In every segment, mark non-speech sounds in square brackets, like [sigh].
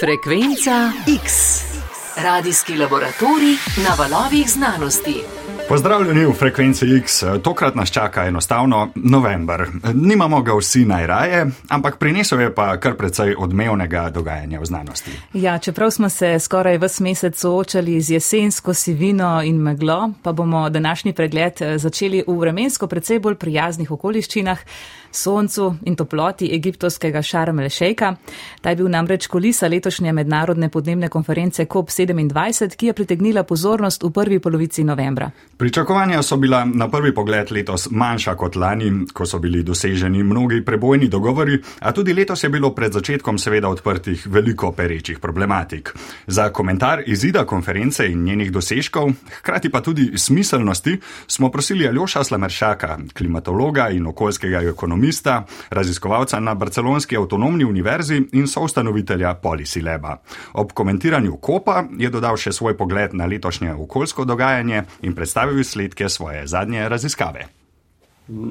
Frekvenca X. Radijski laboratorij na valovih znanosti. Pozdravljeni v frekvenci X. Tokrat nas čaka enostavno november. Nimamo ga vsi najraje, ampak prinesel je pa kar precej odmevnega dogajanja v znanosti. Ja, čeprav smo se skoraj ves mesec soočali z jesensko sivino in meglo, pa bomo današnji pregled eh, začeli v vremensko precej bolj prijaznih okoliščinah soncu in toploti egiptovskega Šarm el-Šejka. Ta je bil namreč kolisa letošnje mednarodne podnebne konference COP27, ki je pritegnila pozornost v prvi polovici novembra. Pričakovanja so bila na prvi pogled letos manjša kot lani, ko so bili doseženi mnogi prebojni dogovori, a tudi letos je bilo pred začetkom seveda odprtih veliko perečih problematik. Za komentar izida konference in njenih dosežkov, hkrati pa tudi smiselnosti, smo prosili Aljoša Slameršaka, klimatologa in okoljskega ekonomista, ekonomista, raziskovalca na Barcelonski avtonomni univerzi in soustanovitelja Policy Leba. Ob komentiranju kopa je dodal še svoj pogled na letošnje okoljsko dogajanje in predstavil izsledke svoje zadnje raziskave.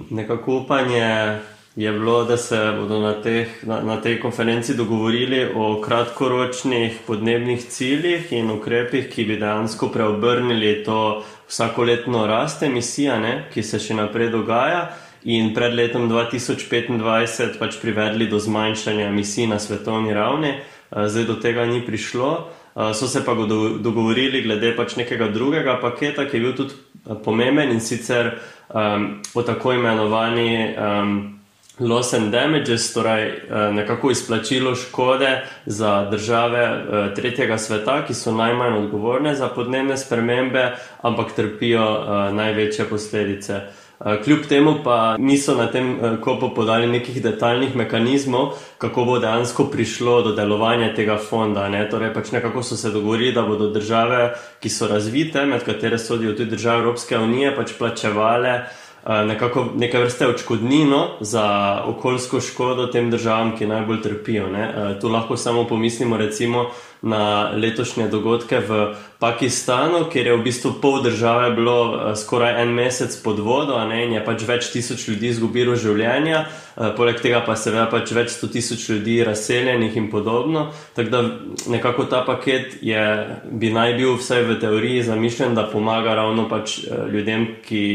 Nekako upanje je bilo, da se bodo na, teh, na, na tej konferenci dogovorili o kratkoročnih podnebnih ciljih in ukrepih, ki bi dejansko preobrnili to vsakoletno rast emisija, ne, ki se še naprej dogaja in pred letom 2025 pač privedli do zmanjšanja emisij na svetovni ravni. Eh, zdaj do tega ni prišlo. Eh, so se pa dogovorili glede pač nekega drugega paketa, ki je bil tudi eh, pomemben in sicer um, o tako imenovani um, loss and damages, torej nekako izplačilo škode za države uh, tretjega sveta, ki so najmanj odgovorne za podnebne spremembe, ampak trpijo uh, največje posledice. Eh, kljub temu pa niso na tem eh, kopu podali nekih detaljnih mehanizmov, kako bo dejansko prišlo do delovanja tega fonda. Ne? Torej, pač nekako so se dogovorili, da bodo države, ki so razvite, med katere sodijo tudi države Evropske unije, pač plačevale. Eh, nekako neke vrste očkodnino za okoljsko škodo tem državam, ki najbolj trpijo. Ne? Tu lahko samo pomislimo recimo na letošnje dogodke v Pakistanu, kjer je v bistvu pol države bilo eh, skoraj en mesec pod vodo ne? in je pač več tisoč ljudi izgubilo življenja, poleg tega pa seveda pač več sto tisoč ljudi razseljenih in podobno. Tako da nekako ta paket je, bi naj bil vsaj v teoriji zamišljen, da pomaga ravno pač ljudem, ki,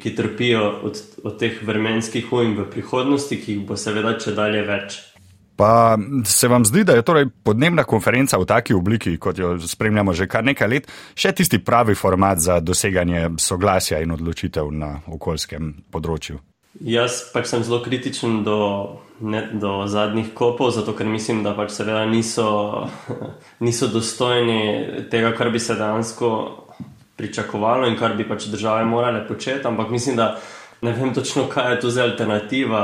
ki trpijo od, od teh vremenskih ujm v prihodnosti, ki jih bo seveda če dalje več. Pa se vam zdi, da je torej podnebna konferenca v taki obliki, kot jo spremljamo že kar nekaj let, še tisti pravi format za doseganje soglasja in odločitev na okoljskem področju? Jaz pač sem zelo kritičen do, ne, do zadnjih kopov, zato ker mislim, da pač seveda niso, [laughs] niso dostojni tega, kar bi se dejansko pričakovalo in kar bi pač države morale početi, ampak mislim, da ne vem točno, kaj je tu za alternativa.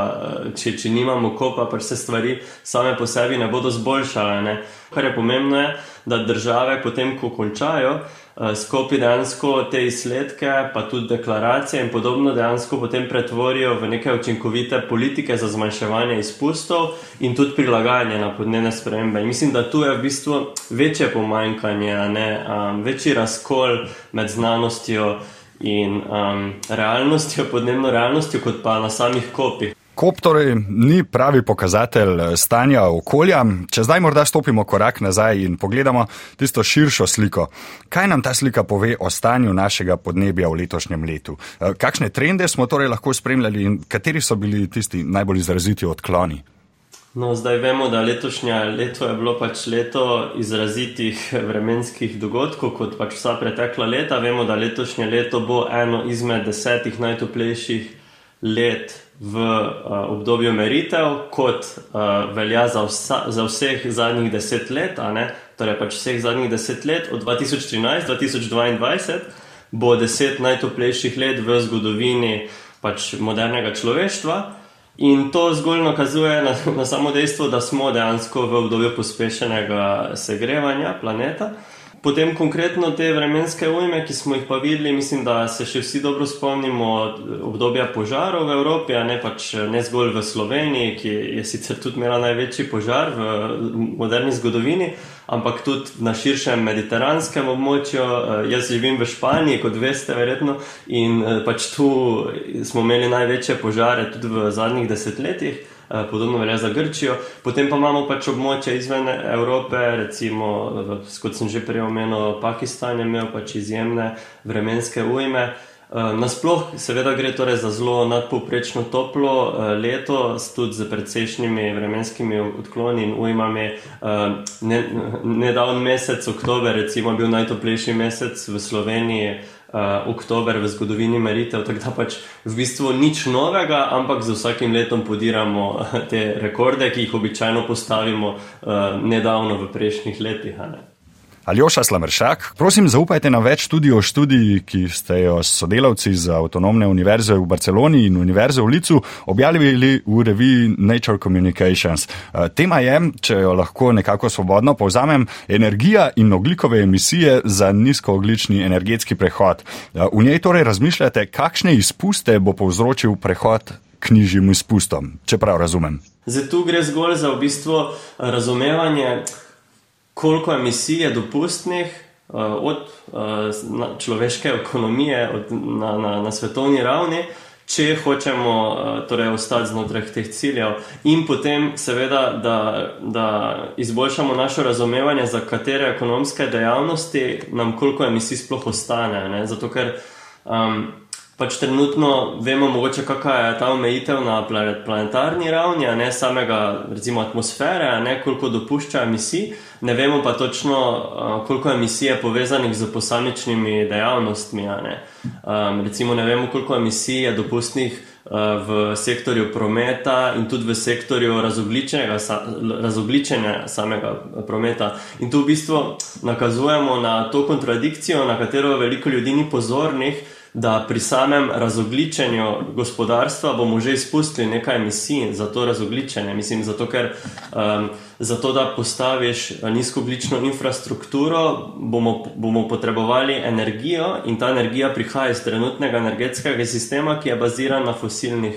Če, če nimamo kopa, pa se stvari same po sebi ne bodo zboljšale. Ne? Kar je pomembno, je, da države potem, ko končajo, Eh, skopi dejansko te izsledke, pa tudi deklaracije in podobno, dejansko potem pretvorijo v neke učinkovite politike za zmanjševanje izpustov in tudi prilagajanje na podnebne spremembe. In mislim, da tu je v bistvu večje pomanjkanje, ne, um, večji razkol med znanostjo in um, realnostjo, podnebno realnostjo, kot pa na samih kopih. Kop torej ni pravi pokazatelj eh, stanja okolja. Če zdaj morda stopimo korak nazaj in pogledamo tisto širšo sliko, kaj nam ta slika pove o stanju našega podnebja v letošnjem letu? Eh, kakšne trende smo torej lahko spremljali in kateri so bili tisti najbolj izraziti odkloni? No, zdaj vemo, da letošnje leto je bilo pač leto izrazitih vremenskih dogodkov, kot pač vsa pretekla leta. Vemo, da letošnje leto bo eno izmed desetih najtoplejših let v uh, obdobju meritev, kot uh, velja za, vsa, za vseh zadnjih deset let, torej pač vseh zadnjih deset let, od 2013 do 2022, bo deset najtoplejših let v zgodovini pač modernega človeštva. In to zgolj nakazuje na, na samo dejstvo, da smo dejansko v obdobju pospešenega segrevanja planeta. Potem konkretno te vremenske ujme, ki smo jih pa videli, mislim, da se še vsi dobro spomnimo obdobja požarov v Evropi, ne pač ne zgolj v Sloveniji, ki je sicer tudi imela največji požar v moderni zgodovini, ampak tudi na širšem mediteranskem območju. Eh, jaz živim v Španiji, kot veste, verjetno, in eh, pač tu smo imeli največje požare tudi v zadnjih desetletjih. Podobno velja za Grčijo. Potem pa imamo pač območja izven Evrope, recimo, kot sem že prej omenil, Pakistan je imel pač izjemne vremenske ujme. Eh, nasploh, seveda, gre torej za zelo nadpovprečno toplo eh, leto, tudi z precejšnjimi vremenskimi odkloni in ujmami. Eh, Nedavni mesec, oktober, recimo, bil najtoplejši mesec v Sloveniji, oktober v zgodovini meritev, tako da pač v bistvu nič novega, ampak z vsakim letom podiramo te rekorde, ki jih običajno postavimo nedavno v prejšnjih letih. Aljoša Slamršak, prosim, zaupajte nam več tudi o študiji, ki ste jo s sodelavci z Avtonomne univerze v Barceloni in Univerze v Licu objavili v reviji Nature Communications. Eh, tema je, če jo lahko nekako svobodno povzamem, energija in oglikove emisije za nizkooglični energetski prehod. Eh, v njej torej razmišljate, kakšne izpuste bo povzročil prehod k nižjim izpustom, če prav razumem. Zato gre zgolj za v bistvu razumevanje koliko emisij je dopustnih uh, od uh, človeške ekonomije od, na, na, na svetovni ravni, če hočemo uh, torej ostati znotraj teh ciljev, in potem, seveda, da, da izboljšamo naše razumevanje, za katere ekonomske dejavnosti nam koliko emisij sploh ostane. Ne? Zato ker. Um, pač trenutno vemo, mogoče kakšna je ta omejitev na planetarni ravni, ne samega, recimo, atmosfere, ne koliko dopušča emisij, ne vemo pa točno, koliko emisij je povezanih z posamičnimi dejavnostmi. Um, recimo, ne vemo, koliko emisij je dopustnih. V sektorju prometa in tudi v sektorju razogličenja samega prometa. In tu v bistvu nakazujemo na to kontradikcijo, na katero veliko ljudi ni pozornih, da pri samem razogličenju gospodarstva bomo že izpustili nekaj emisij za to razogličenje. Mislim, zato, ker um, zato, da postaviš nizkoglično infrastrukturo, bomo, bomo potrebovali energijo in ta energija prihaja iz trenutnega energetskega sistema, ki je baziran na fosilnih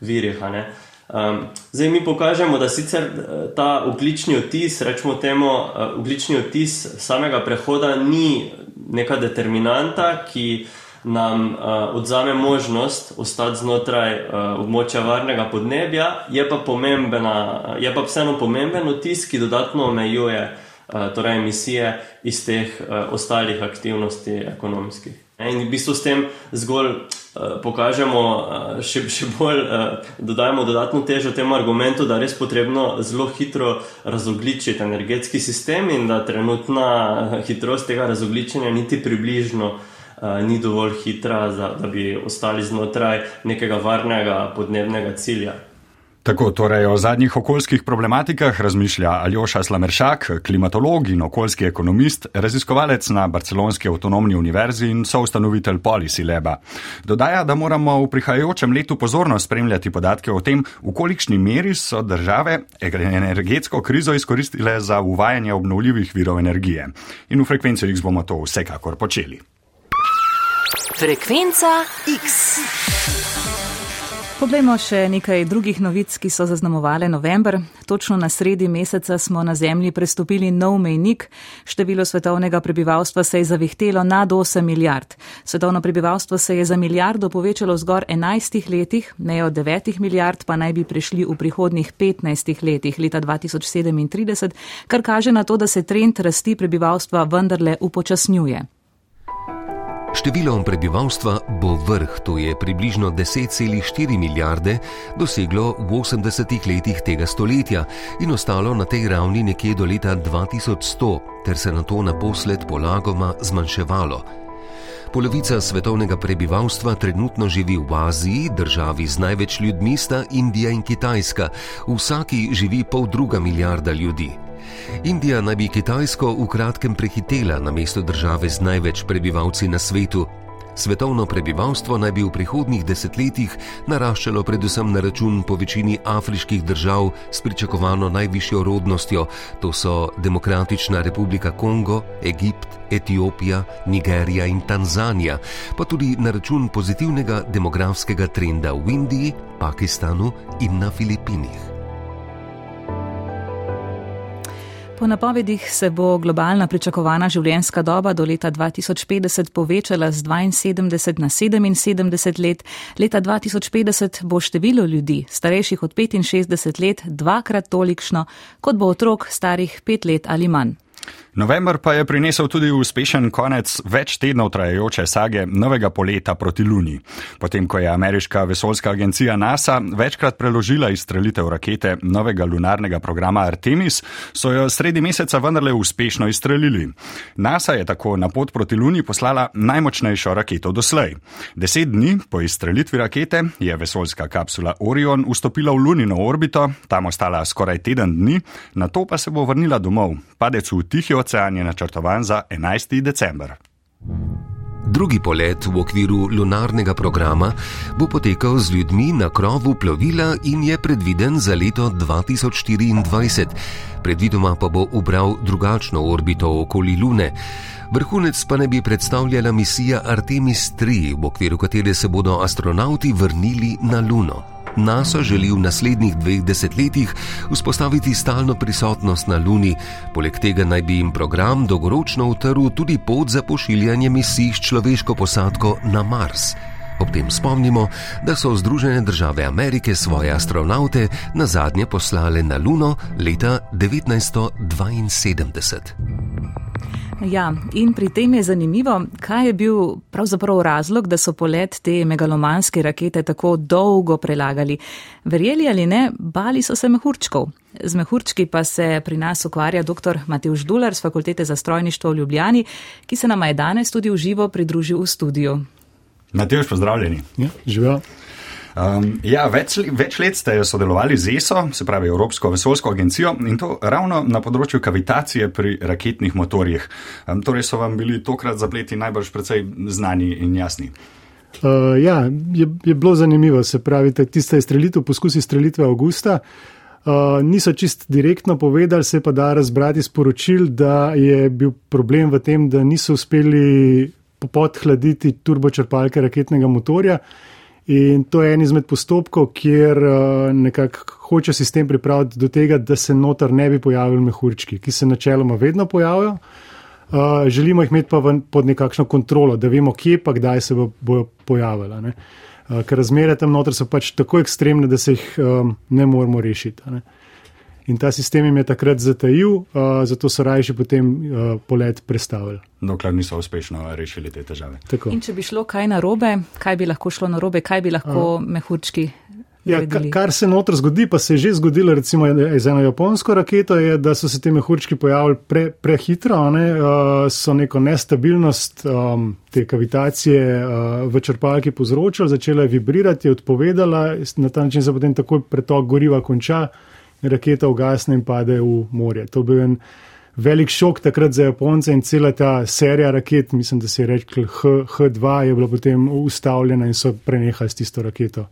virih. Um, zdaj mi pokažemo, da sicer uh, ta uglični odtis, rečemo temu, uh, uglični odtis samega prehoda ni neka determinanta, ki nam uh, odzame možnost ostati znotraj uh, območja varnega podnebja, je pa, je pa vseeno pomemben vtis, ki dodatno omejuje uh, torej emisije iz teh uh, ostalih aktivnosti ekonomskih. In v bistvu s tem zgolj uh, pokažemo, uh, še, še bolj uh, dodajemo dodatno težo temu argumentu, da je res potrebno zelo hitro razogličiti energetski sistem in da trenutna hitrost tega razogličenja niti približno uh, ni dovolj hitra, za, da bi ostali znotraj nekega varnega podnebnega cilja. Tako torej o zadnjih okoljskih problematikah razmišlja Aljoša Slameršak, klimatolog in okoljski ekonomist, raziskovalec na Barcelonski avtonomni univerzi in soustanovitelj Policy Leba. Dodaja, da moramo v prihajajočem letu pozorno spremljati podatke o tem, v kolikšni meri so države energetsko krizo izkoristile za uvajanje obnovljivih virov energije. In v frekvenci X bomo to vsekakor počeli. Frekvenca X. Poglejmo še nekaj drugih novic, ki so zaznamovale november. Točno na sredi meseca smo na Zemlji prestopili nov mejnik. Število svetovnega prebivalstva se je zavihtelo nad 8 milijard. Svetovno prebivalstvo se je za milijardo povečalo zgor 11 letih, ne od 9 milijard pa naj bi prišli v prihodnih 15 letih leta 2037, kar kaže na to, da se trend rasti prebivalstva vendarle upočasnjuje. Število prebivalstva bo vrh, to je približno 10,4 milijarde, doseglo v 80 letih tega stoletja in ostalo na tej ravni nekje do leta 2100, ter se na to naposled polagoma zmanjševalo. Polovica svetovnega prebivalstva trenutno živi v Aziji, državi z največ ljudmi sta Indija in Kitajska, vsaki živi pol druga milijarda ljudi. Indija naj bi Kitajsko v kratkem prehitela na mesto države z največ prebivalci na svetu. Svetovno prebivalstvo naj bi v prihodnjih desetletjih naraščalo predvsem na račun po večini afriških držav s pričakovano najvišjo rodnostjo, to so Demokratična republika Kongo, Egipt, Etiopija, Nigerija in Tanzanija, pa tudi na račun pozitivnega demografskega trenda v Indiji, Pakistanu in na Filipinih. Po napovedih se bo globalna pričakovana življenjska doba do leta 2050 povečala z 72 na 77 let. Leta 2050 bo število ljudi, starejših od 65 let, dvakrat tolikšno, kot bo otrok starih pet let ali manj. November pa je prinesel tudi uspešen konec več tednov trajajoče sage novega poleta proti Luni. Potem, ko je ameriška vesoljska agencija NASA večkrat preložila izstrelitev rakete novega lunarnega programa Artemis, so jo sredi meseca vendarle uspešno izstrelili. NASA je tako na pot proti Luni poslala najmočnejšo raketo doslej. Deset dni po izstrelitvi rakete je vesoljska kapsula Orion vstopila v Lunino orbito, tam ostala skoraj teden dni, na to pa se bo vrnila domov. Padec v tihi ocean je načrtovan za 11. december. Drugi polet v okviru lunarnega programa bo potekal z ljudmi na krovu plovila in je predviden za leto 2024. Predvidoma pa bo ubral drugačno orbito okoli Lune. Vrhunec pa ne bi predstavljala misija Artemis 3, v okviru katere se bodo astronauti vrnili na Luno. NASA želi v naslednjih dveh desetletjih vzpostaviti stalno prisotnost na Luni, poleg tega naj bi jim program dolgoročno utrl tudi pot za pošiljanje misij s človeško posadko na Mars. Ob tem spomnimo, da so Združene države Amerike svoje astronaute na zadnje poslale na Luno leta 1972. Ja, in pri tem je zanimivo, kaj je bil pravzaprav razlog, da so polet te megalomanske rakete tako dolgo prelagali. Verjeli ali ne, bali so se mehurčkov. Z mehurčki pa se pri nas ukvarja dr. Mateuš Dular z Fakultete za strojništvo v Ljubljani, ki se nama je danes tudi v živo pridružil v studiu. Mateuš, pozdravljeni. Ja, živijo. Um, ja, več, več let ste sodelovali z ESO, se pravi Evropsko vesoljsko agencijo, in to ravno na področju kavitacije pri raketnih motorjih. Um, torej so vam bili tokrat zapleti najbrž precej znani in jasni. Uh, ja, je, je bilo zanimivo. Se pravi, tiste izstrelitev, poskusi izstrelitve avgusta. Uh, niso čist direktno povedali, se pa da razbrati sporočil, da je bil problem v tem, da niso uspeli podhladiti turbočrpalke raketnega motorja. In to je en izmed postopkov, kjer uh, nekako hoče sistem pripraviti do tega, da se notar ne bi pojavili mehurčki, ki se načeloma vedno pojavijo. Uh, želimo jih imeti pa ven, pod nekakšno kontrolo, da vemo, kje pa kdaj se bo, bojo pojavila. Uh, ker razmere tam noter so pač tako ekstremne, da se jih um, ne moremo rešiti. Ne? In ta sistem jim je takrat zatajil, uh, zato so rajši potem uh, polet predstavili. Dokler niso uspešno rešili te težave. Tako. In če bi šlo kaj narobe, kaj bi lahko šlo narobe, kaj bi lahko uh. mehurčki. Ja, kar se notr zgodi, pa se je že zgodilo, recimo z eno japonsko raketo, je, da so se te mehurčki pojavili pre, prehitro, ne, uh, so neko nestabilnost um, te kavitacije uh, v črpalki povzročili, začela je vibrirati, je odpovedala, na ta način se potem takoj pretok goriva konča raketa ugasne in pade v morje. To bi bil en velik šok takrat za Japonce in cela ta serija raket, mislim, da se je rekel H, H2, je bila potem ustavljena in so prenehali s tisto raketo.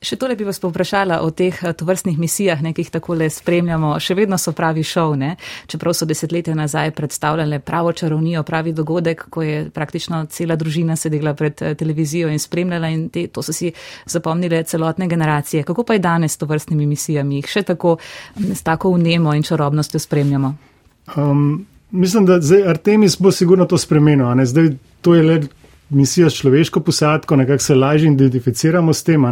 Še tole bi vas povprašala o teh eh, tovrstnih misijah, nekih takole spremljamo. Še vedno so pravi šov, ne? čeprav so desetletja nazaj predstavljale pravo čarovnijo, pravi dogodek, ko je praktično cela družina sedela pred eh, televizijo in spremljala in te, to so si zapomnile celotne generacije. Kako pa je danes s tovrstnimi misijami? Jih še tako s tako vnemo in čarobnostjo spremljamo? Um, mislim, da zdaj Artemis bo sigurno to spremenil. Zdaj to je le misija s človeško posadko, nekako se lažje identificiramo s tem.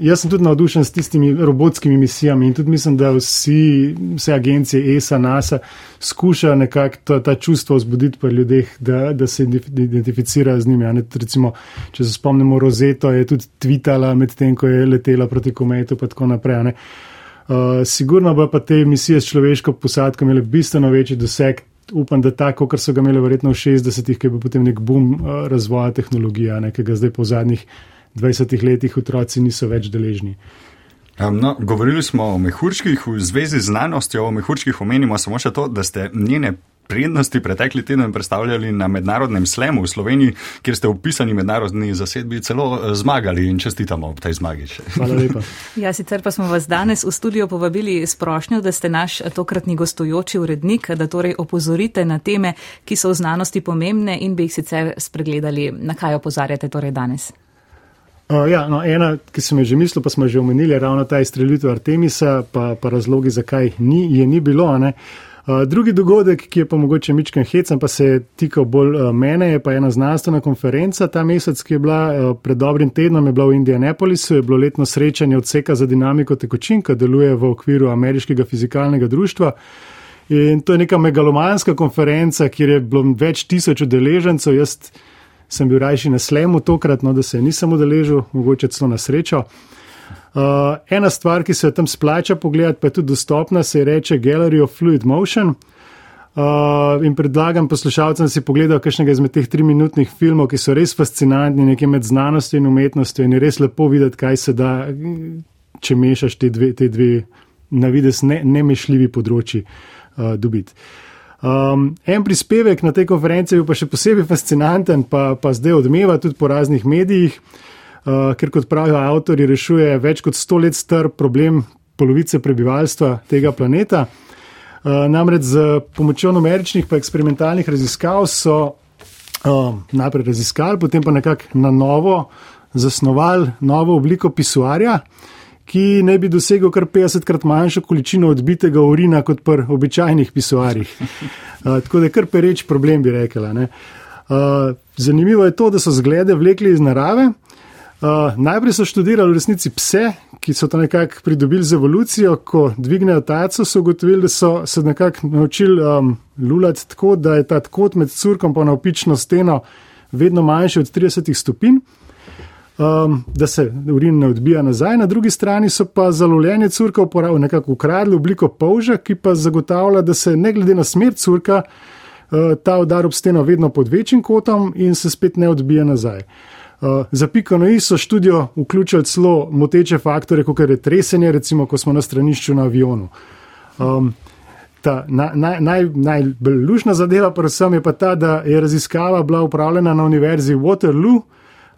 Jaz sem tudi navdušen s tistimi robotskimi misijami in tudi mislim, da vsi, vse agencije ESA, NASA skušajo nekako ta, ta čustvo vzbuditi pri ljudeh, da, da se identificirajo z njimi. Recimo, če se spomnimo, Rozeto je tudi tvitala med tem, ko je letela proti kometu in tako naprej. Uh, sigurno pa, pa te misije s človeško posadko imele bistveno večji doseg, upam, da tako, kot so ga imeli verjetno v 60-ih, ki je bil potem nek boom uh, razvoja tehnologije, nekega zdaj po zadnjih 20 letih otroci niso več deležni. No, govorili smo o mehurčkih, v zvezi z znanostjo o mehurčkih omenimo samo še to, da ste njene prednosti pretekli teden predstavljali na mednarodnem slemu v Sloveniji, kjer ste v pisani mednarodni zasedbi celo eh, zmagali in čestitamo ob tej zmagi. Hvala lepa. [laughs] ja, sicer pa smo vas danes v studio povabili s prošnjo, da ste naš tokratni gostujoči urednik, da torej opozorite na teme, ki so v znanosti pomembne in bi jih sicer spregledali. Na kaj opozarjate torej danes? Uh, ja, no, ena, ki sem jo že mislil, pa smo že omenili, je ravno ta izstrelitev Artemisa, pa, pa razlogi, zakaj ni, je ni bilo. Uh, drugi dogodek, ki je pa mogoče Mičken Hecam, pa se je tikal bolj uh, mene, je pa ena znanstvena konferenca ta mesec, ki je bila uh, pred dobrim tednom, je bila v Indianapolisu, je bilo letno srečanje odseka za dinamiko tekočin, ki deluje v okviru Ameriškega fizikalnega društva. In to je neka megalomanska konferenca, kjer je bilo več tisoč udeležencev. Jaz sem bil rajši na slemu tokrat, no, da se nisem udeležil, mogoče celo na srečo. Ena stvar, ki se tam splača pogledati, pa je tudi dostopna, se reče Gallery of Fluid Motion. Uh, in predlagam poslušalcem, da si pogledajo kakšnega izmed teh triminutnih filmov, ki so res fascinantni, nekaj med znanostjo in umetnostjo in je res lepo videti, kaj se da, če mešaš te dve, te dve na vides ne, nemešljivi področji uh, dobiti. Um, en prispevek na tej konferenci je pa še posebej fascinanten, pa, pa zdaj odmeva tudi po raznih medijih, uh, ker kot pravijo avtori, rešuje več kot sto let star problem polovice prebivalstva tega planeta. Uh, namreč z pomočjo numeričnih pa eksperimentalnih raziskav so uh, najprej raziskali, potem pa nekako na novo zasnovali novo obliko pisuarja ki ne bi dosegel kar 50krat manjšo količino odbitega urina kot pri običajnih pisuarjih. Uh, tako da je kar pereč problem, bi rekla. Uh, zanimivo je to, da so zglede vlekli iz narave. Uh, najprej so študirali v resnici pse, ki so to nekako pridobili z evolucijo. Ko dvignejo taco, so ugotovili, da so se nekako naučili um, lulati tako, da je ta kot med curkom pa na opično steno vedno manjši od 30 stopinj um, da se urin ne odbija nazaj, na drugi strani so pa za lovljenje curka uporabljali nekako ukradli obliko polža, ki pa zagotavlja, da se ne glede na smer curka, uh, ta udar ob steno vedno pod večjim kotom in se spet ne odbija nazaj. Uh, za piko na i so študijo vključili celo moteče faktore, kot je tresenje, recimo, ko smo na stranišču na avionu. Um, ta naj, naj, najbolj naj lušna zadeva, pa vsem je pa ta, da je raziskava bila upravljena na univerzi Waterloo,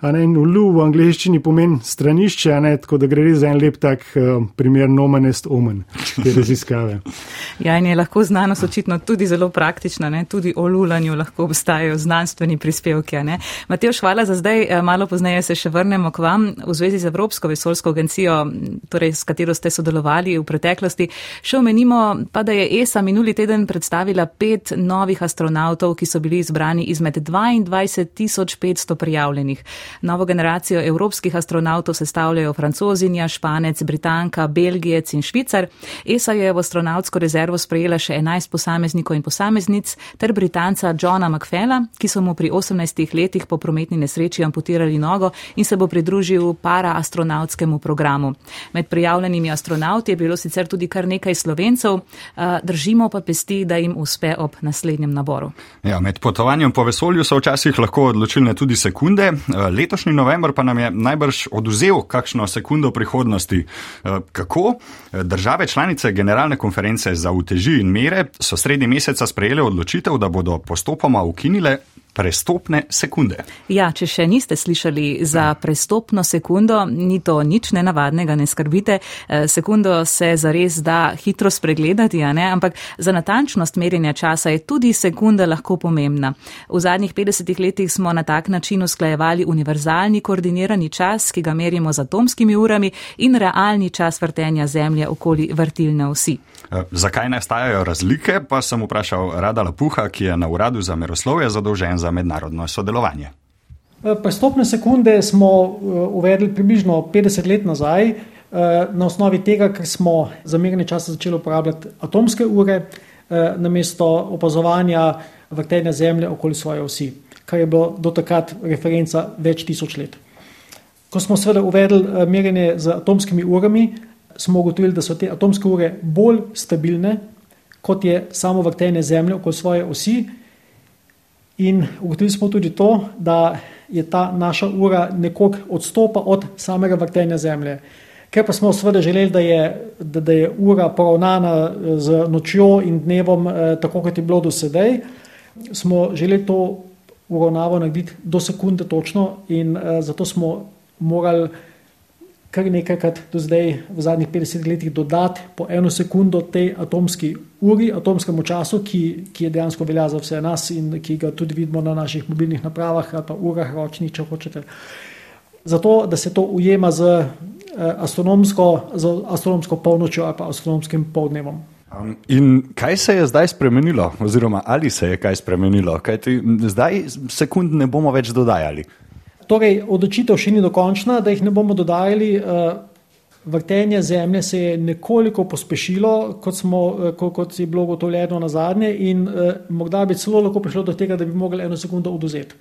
Ne, in ulu v angleščini pomeni stranišče, ne, tako da gre za en lep tak uh, primer nomenest omen te raziskave. [laughs] ja, in je lahko znanost očitno tudi zelo praktična, ne, tudi o lulanju lahko obstajajo znanstveni prispevki. Mateoš, hvala za zdaj, eh, malo pozneje se še vrnemo k vam v zvezi z Evropsko vesoljsko agencijo, torej s katero ste sodelovali v preteklosti. Še omenimo pa, da je ESA minuli teden predstavila pet novih astronautov, ki so bili izbrani izmed 22.500 prijavljenih. Novo generacijo evropskih astronautov sestavljajo francozinja, španec, britanka, belgijec in švicar. ESA je v astronautsko rezervo sprejela še 11 posameznikov in posameznic ter britanca Johna McFella, ki so mu pri 18 letih po prometni nesreči amputirali nogo in se bo pridružil para astronautskemu programu. Med prijavljenimi astronauti je bilo sicer tudi kar nekaj slovencev, držimo pa pesti, da jim uspe ob naslednjem naboru. Ja, med potovanjem po vesolju so včasih lahko odločilne tudi sekunde letošnji november pa nam je najbrž oduzel kakšno sekundo prihodnosti. Eh, kako? Države članice Generalne konference za uteži in mere so sredi meseca sprejele odločitev, da bodo postopoma ukinile prestopne sekunde. Ja, če še niste slišali za prestopno sekundo, ni to nič nenavadnega, ne skrbite. Eh, sekundo se zares da hitro spregledati, ampak za natančnost merjenja časa je tudi sekunda lahko pomembna. V zadnjih 50 letih smo na tak način usklajevali univerzalni koordinirani čas, ki ga merimo z atomskimi urami in realni čas vrtenja Zemlje okoli vrtilne osi. Eh, zakaj nastajajo razlike, pa sem vprašal Rada Lapuha, ki je na uradu za meroslovje zadolžen za mednarodno sodelovanje. Eh, prestopne sekunde smo eh, uvedli približno 50 let nazaj, na osnovi tega, ker smo za merjenje časa začeli uporabljati atomske ure, namesto opazovanja vrtenja Zemlje okoli svoje osi, kar je bilo do takrat referenca več tisoč let. Ko smo seveda uvedli merjenje z atomskimi urami, smo ugotovili, da so te atomske ure bolj stabilne, kot je samo vrtenje Zemlje okoli svoje osi. In ugotovili smo tudi to, da je ta naša ura nekoliko odstopa od samega vrtenja Zemlje. Ker pa smo seveda želeli, da je, da, da je ura poravnana z nočjo in dnevom, eh, tako kot je bilo do sedaj, smo želeli to uravnavo narediti do sekunde točno in eh, zato smo morali kar nekajkrat do zdaj v zadnjih 50 letih dodati po eno sekundo tej atomski uri, atomskemu času, ki, ki je dejansko velja za vse nas in ki ga tudi vidimo na naših mobilnih napravah ali pa urah ročnih, če hočete. zato da se to ujema z uh, astronomsko, z astronomsko polnočjo ali pa astronomskim povdnevom. Um, in kaj se je zdaj spremenilo, oziroma ali se je kaj spremenilo? Kaj ti, zdaj sekund ne bomo več dodajali. Torej, odločitev še ni dokončna, da jih ne bomo dodajali. Uh, vrtenje Zemlje se je nekoliko pospešilo, kot, smo, eh, kot je bilo ugotovljeno na zadnje, in eh, morda bi celo lahko prišlo do tega, da bi mogli eno sekundo oduzeti.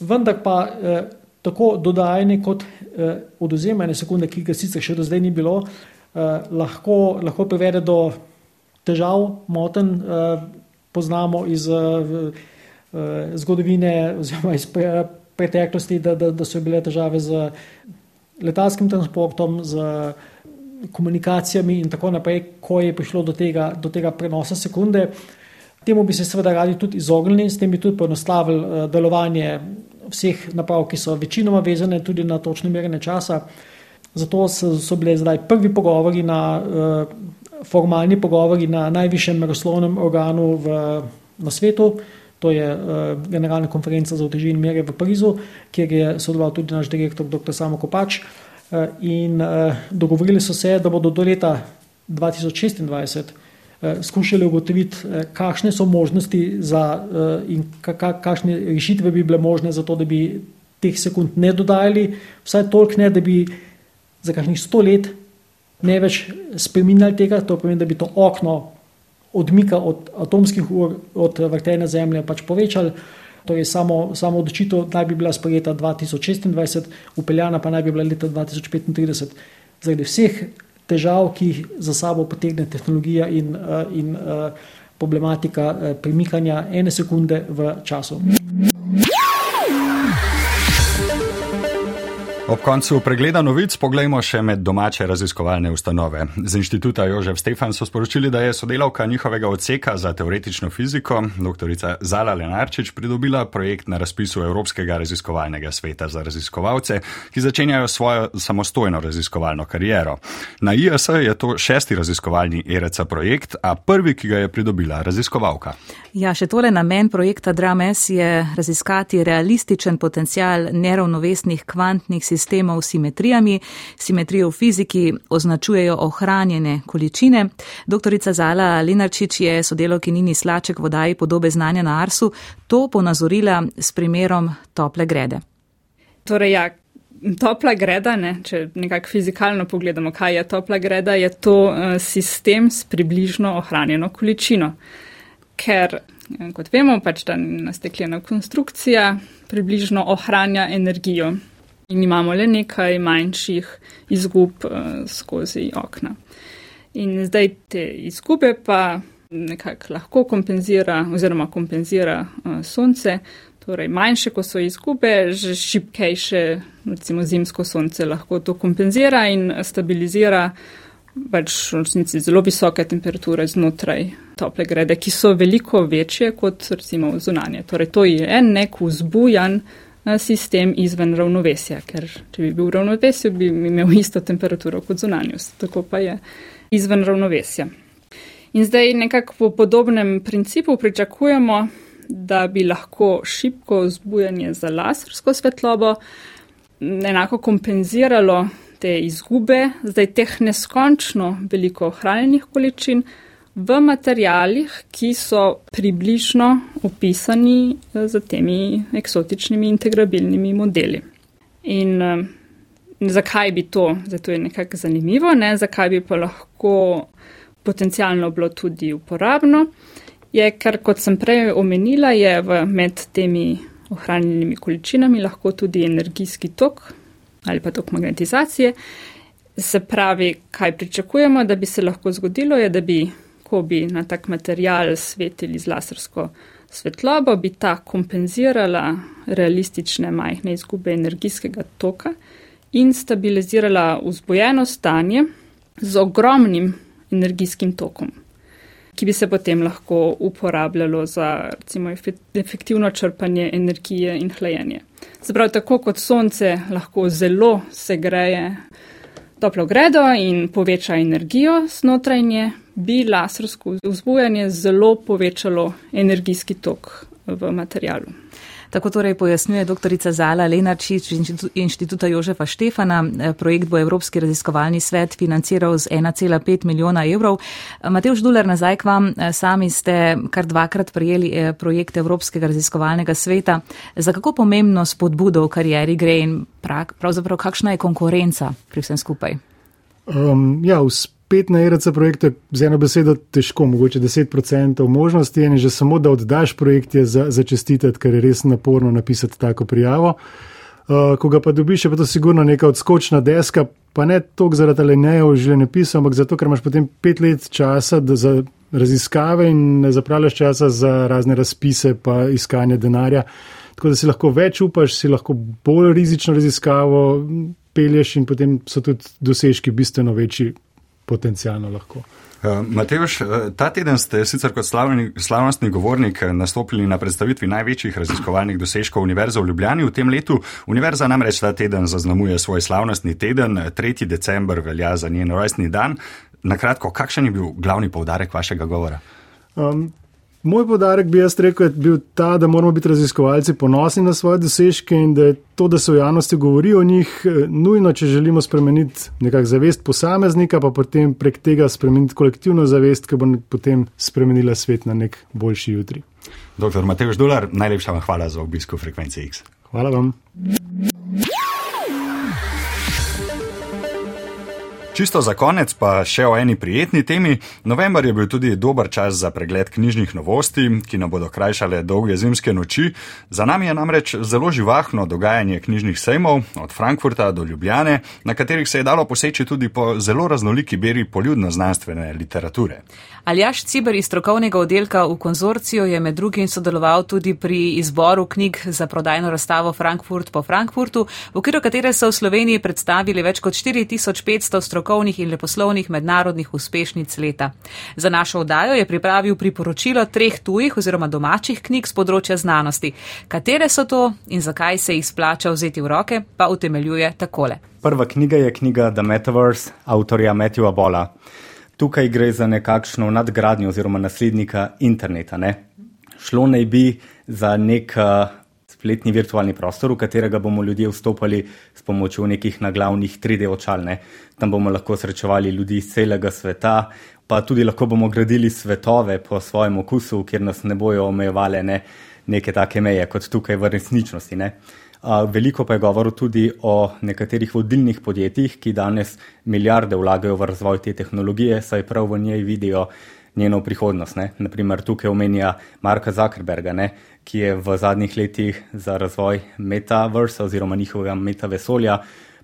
Vendar pa eh, tako dodajanje kot eh, oduzemanje sekunde, ki ga sicer še do zdaj ni bilo, eh, lahko, lahko privede do težav, moten, eh, poznamo iz eh, eh zgodovine oziroma iz preteklosti, da, da, da so bile težave z letalskim transportom, z komunikacijami in tako naprej, ko je prišlo do tega, do tega prenosa sekunde. Temu bi se seveda radi tudi izognili, s tem bi tudi poenostavili eh, delovanje vseh naprav, ki so večinoma vezane tudi na točne merjenje časa. Zato so, so bile zdaj prvi pogovori, na, uh, formalni pogovori na najvišjem meroslovnem organu v, na svetu, To je uh, Generalna konferenca za uteži in mere v Parizu, kjer je sodeloval tudi naš direktor dr. Samo Kopač. Uh, in uh, dogovorili so se, da bodo do leta 2026 uh, skušali ugotoviti, uh, kakšne so možnosti za, uh, in ka, ka, kakšne rešitve bi bile možne za to, da bi teh sekund ne dodajali, vsaj toliko ne, da bi za kakšnih sto let ne več spremenjali tega, to pomeni, da bi to okno odmika od atomskih ur, od vrtenja Zemlje, pač povečali. Torej, samo, samo odločitev naj bi bila sprejeta 2026, upeljana pa naj bi bila leta 2035. Zaradi vseh težav, ki jih za sabo potegne tehnologija in, eh, in eh, problematika eh, premikanja ene sekunde v času. Ob koncu pregleda novic pogledajmo še med domače raziskovalne ustanove. Z inštituta Jožef Stefan so sporočili, da je sodelavka njihovega odseka za teoretično fiziko, dr. Zala Lenarčič, pridobila projekt na razpisu Evropskega raziskovalnega sveta za raziskovalce, ki začenjajo svojo samostojno raziskovalno kariero. Na IAS je to šesti raziskovalni ERC projekt, a prvi, ki ga je pridobila raziskovalka. Ja, še tole namen projekta DRAMES je raziskati realističen potencial neravnovesnih kvantnih sistemov sistemov s simetrijami. Simetrijo v fiziki označujejo ohranjene količine. Doktorica Zala Linarčič je sodelovki Nini Slaček v vodaji podobe znanja na Arsu to ponazorila s primerom tople grede. Torej, ja. Topla greda, ne, če nekako fizikalno pogledamo, kaj je topla greda, je to uh, sistem s približno ohranjeno količino. Ker, eh, kot vemo, pač ta nastekljena konstrukcija približno ohranja energijo in imamo le nekaj manjših izgub uh, skozi okna. In zdaj te izgube pa nekako lahko kompenzira oziroma kompenzira uh, sonce, torej manjše, ko so izgube, že šipkejše, recimo zimsko sonce lahko to kompenzira in stabilizira pač v resnici zelo visoke temperature znotraj tople grede, ki so veliko večje kot recimo zunanje. Torej to je en nek vzbujan Eh, sistem izven ravnovesja, ker če bi bil v ravnovesju, bi imel isto temperaturo kot zunanjost, tako pa je izven ravnovesja. In zdaj nekako po podobnem principu pričakujemo, da bi lahko šibko zbujanje za lasersko svetlobo enako kompenziralo te izgube, zdaj teh neskončno veliko hranjenih količin, v materijalih, ki so približno opisani z eh, temi eksotičnimi integrabilnimi modeli. In eh, zakaj bi to, zato je nekako zanimivo, ne, zakaj bi pa lahko potencialno bilo tudi uporabno, je, ker kot sem prej omenila, je v, med temi ohranjenimi količinami lahko tudi energijski tok ali pa tok magnetizacije. Se pravi, kaj pričakujemo, da bi se lahko zgodilo, je, da bi ko bi na tak material svetili z lasersko svetlobo, bi ta kompenzirala realistične majhne izgube energijskega toka in stabilizirala vzbojeno stanje z ogromnim energijskim tokom, ki bi se potem lahko uporabljalo za recimo efektivno črpanje energije in hlajenje. Zaprav tako kot sonce lahko zelo segreje toplo gredo in poveča energijo znotraj nje, bi lasersko vzbujanje zelo povečalo energijski tok v materialu. Tako torej pojasnjuje dr. Zala Lenarčič iz inštituta Jožefa Štefana. Projekt bo Evropski raziskovalni svet financiral z 1,5 milijona evrov. Matevž Duler, nazaj k vam. Sami ste kar dvakrat prijeli projekt Evropskega raziskovalnega sveta. Za kako pomembno spodbudo v karieri gre in pravzaprav kakšna je konkurenca pri vsem skupaj? Um, ja, spet na ERC projektu je z eno besedo težko, mogoče 10% možnosti, in že samo da oddaš projekt je za, za čestitati, ker je res naporno napisati tako prijavo. Uh, ko ga pa dobiš, je pa to sigurno neka odskočna deska, pa ne toliko zaradi alinejev življenjepisa, ampak zato, ker imaš potem pet let časa za raziskave in ne zapravljaš časa za razne razpise pa iskanje denarja. Tako da si lahko več upaš, si lahko bolj rizično raziskavo in potem so tudi dosežki bistveno večji potencijalno lahko. Uh, Mateoš, uh, ta teden ste sicer kot slavni, slavnostni govornik uh, nastopili na predstavitvi največjih raziskovalnih dosežkov Univerze v Ljubljani v tem letu. Univerza namreč ta teden zaznamuje svoj slavnostni teden, 3. december velja za njen rojstni dan. Na kratko, kakšen je bil glavni povdarek vašega govora? Um, Moj podarek bi jaz rekel, je bil ta, da moramo biti raziskovalci ponosni na svoje dosežke in da je to, da se v javnosti govori o njih, eh, nujno, če želimo spremeniti nekak zavest posameznika, pa potem prek tega spremeniti kolektivno zavest, ki bo potem spremenila svet na nek boljši jutri. Doktor Matej Ždular, najlepša vam hvala za obisko frekvence X. Hvala vam. Čisto za konec pa še o eni prijetni temi. November je bil tudi dober čas za pregled knjižnih novosti, ki nam bodo krajšale dolge zimske noči. Za nami je namreč zelo živahno dogajanje knjižnih sejmov, od Frankfurta do Ljubljane, na katerih se je dalo poseči tudi po zelo raznoliki beri poljudno-znanstvene literature. Aljaš Ciber iz strokovnega oddelka v konzorciju je med drugim sodeloval tudi pri izboru knjig za prodajno razstavo Frankfurt po Frankfurtu, v okviru katere so v Sloveniji predstavili več kot 4500 strokovnih in leposlovnih mednarodnih uspešnic leta. Za našo oddajo je pripravil priporočilo treh tujih oziroma domačih knjig z področja znanosti. Katere so to in zakaj se jih splača vzeti v roke, pa utemeljuje takole. Prva knjiga je knjiga The Metaverse avtorja Matthewa Bola. Tukaj gre za nekakšno nadgradnjo oziroma naslednika interneta. Ne? Šlo naj bi za nek uh, spletni virtualni prostor, v katerega bomo ljudje vstopali s pomočjo nekih naglavnih 3D očal. Ne? Tam bomo lahko srečevali ljudi iz celega sveta, pa tudi lahko bomo gradili svetove po svojem okusu, kjer nas ne bojo omejevale ne? neke take meje kot tukaj v resničnosti. Ne? Veliko pa je govoril tudi o nekaterih vodilnih podjetjih, ki danes milijarde vlagajo v razvoj te tehnologije, saj prav v njej vidijo njeno prihodnost. Ne. Naprimer, tukaj omenja Marka Zuckerberga, ne, ki je v zadnjih letih za razvoj metaversa oziroma njihovega metavesolja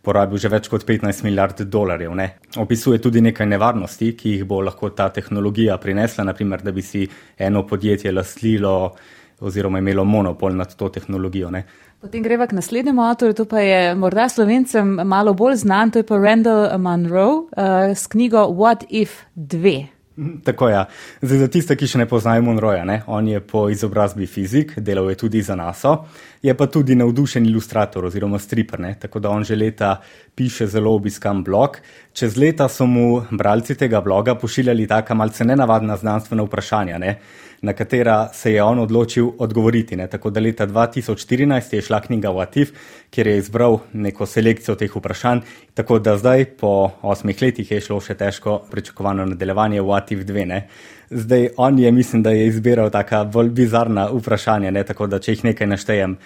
porabil že več kot 15 milijard dolarjev. Ne. Opisuje tudi nekaj nevarnosti, ki jih bo lahko ta tehnologija prinesla, naprimer, da bi si eno podjetje lastilo oziroma imelo monopol nad to tehnologijo. Ne. Potem greva k naslednjemu avtorju, to pa je morda slovencem malo bolj znan, to je pa Randall Monroe uh, s knjigo What If 2. [laughs] Tako je. Ja. Za tiste, ki še ne poznajo Monroja, ne? on je po izobrazbi fizik, delal je tudi za NASA, je pa tudi navdušen ilustrator oziroma striper, ne? tako da on že leta piše zelo obiskan blog. Čez leta so mu bralci tega bloga pošiljali taka malce nenavadna znanstvena vprašanja. Ne? Na katera se je on odločil odgovoriti. Ne. Tako da leta 2014 je šla knjiga Watif, kjer je izbral neko selekcijo teh vprašanj, tako da zdaj po osmih letih je šlo še težko pričakovano nadaljevanje Watif 2. Ne. Zdaj on je, mislim, da je izbiral taka bolj bizarna vprašanja, ne. tako da če jih nekaj naštejem.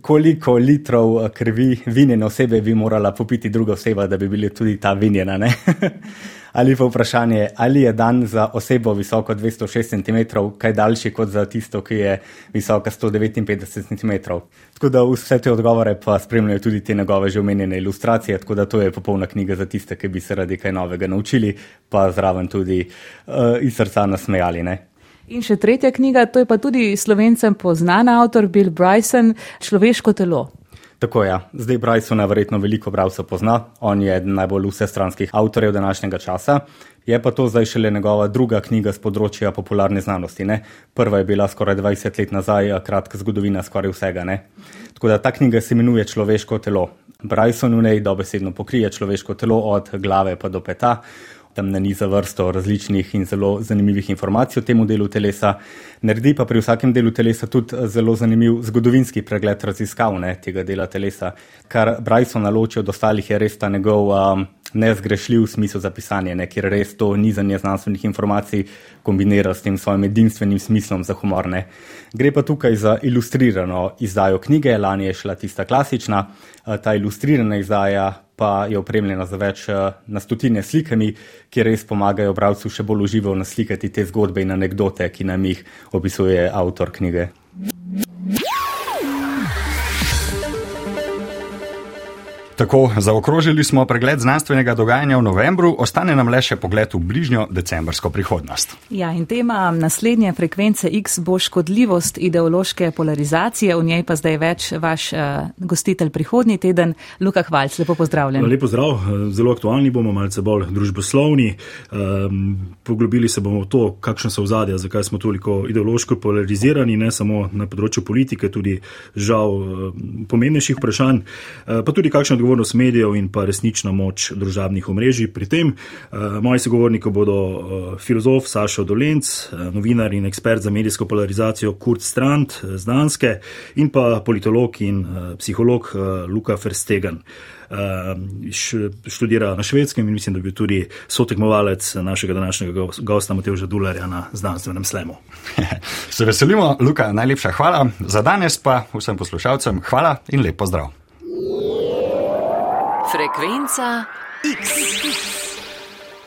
Koliko litrov krvi vinjene osebe bi morala popiti druga oseba, da bi bili tudi ta vinjena? [laughs] ali pa vprašanje, ali je dan za osebo visoko 206 cm kaj daljši kot za tisto, ki je visoka 159 cm. Tako da vse te odgovore pa spremljajo tudi te njegove že omenjene ilustracije, tako da to je popolna knjiga za tiste, ki bi se radi kaj novega naučili, pa zraven tudi uh, iz srca nasmejali. Ne? In še tretja knjiga, to je pa tudi slovencem poznan avtor Bill Bryson, Človeško telo. Tako je. Ja. Zdaj Brysona verjetno veliko bralcev pozna, on je eden najbolj vsestranskih avtorjev današnjega časa. Je pa to zdaj šele njegova druga knjiga z področja popularne znanosti. Ne? Prva je bila skoraj 20 let nazaj, kratka zgodovina skoraj vsega. Ne? Tako da ta knjiga se imenuje Človeško telo. Bryson v njej dobesedno pokrije človeško telo od glave pa do peta. Tam na niza vrsto različnih in zelo zanimivih informacij o tem delu telesa. Naredi pa pri vsakem delu telesa tudi zelo zanimiv zgodovinski pregled raziskav ne, tega dela telesa. Kar Bryson naloči od ostalih je res ta njegov um, nezgrešljiv smisel za pisanje, ne, kjer res to nizanje znanstvenih informacij kombinira s tem svojim edinstvenim smislom za humor. Ne. Gre pa tukaj za ilustrirano izdajo knjige, lani je šla tista klasična, ta ilustrirana izdaja pa je opremljena z več na stotine slikami, ki res pomagajo bralcu še bolj uživo naslikati te zgodbe in anekdote, ki nam jih opisuje avtor knjige. Tako, zaokrožili smo pregled znanstvenega dogajanja v novembru, ostane nam le še pogled v bližnjo decembrsko prihodnost. Ja, in tema naslednje frekvence X bo škodljivost ideološke polarizacije, v njej pa zdaj več vaš uh, gostitelj prihodnji teden, Luka Hvalc. Lepo pozdravljen. Lepo zdrav, zelo aktualni bomo, malce bolj družboslovni. Um, poglobili se bomo v to, kakšne so vzadja, zakaj smo toliko ideološko polarizirani, ne samo na področju politike, tudi žal pomembnejših vprašanj, pa tudi kakšne odgovornost medijev in pa resnična moč družabnih omrežij. Pri tem uh, moji sogovorniki bodo uh, filozof Sašo Dolenc, uh, novinar in ekspert za medijsko polarizacijo Kurt Strand z Danske in pa politolog in uh, psiholog uh, Luka Verstegen. Uh, študira na švedskem in mislim, da bi bil tudi sotekmovalec našega današnjega gosta Mateoža Dularja na znanstvenem slemu. [laughs] Se veselimo, Luka, najlepša hvala. Za danes pa vsem poslušalcem hvala in lep pozdrav. Frekvenca X.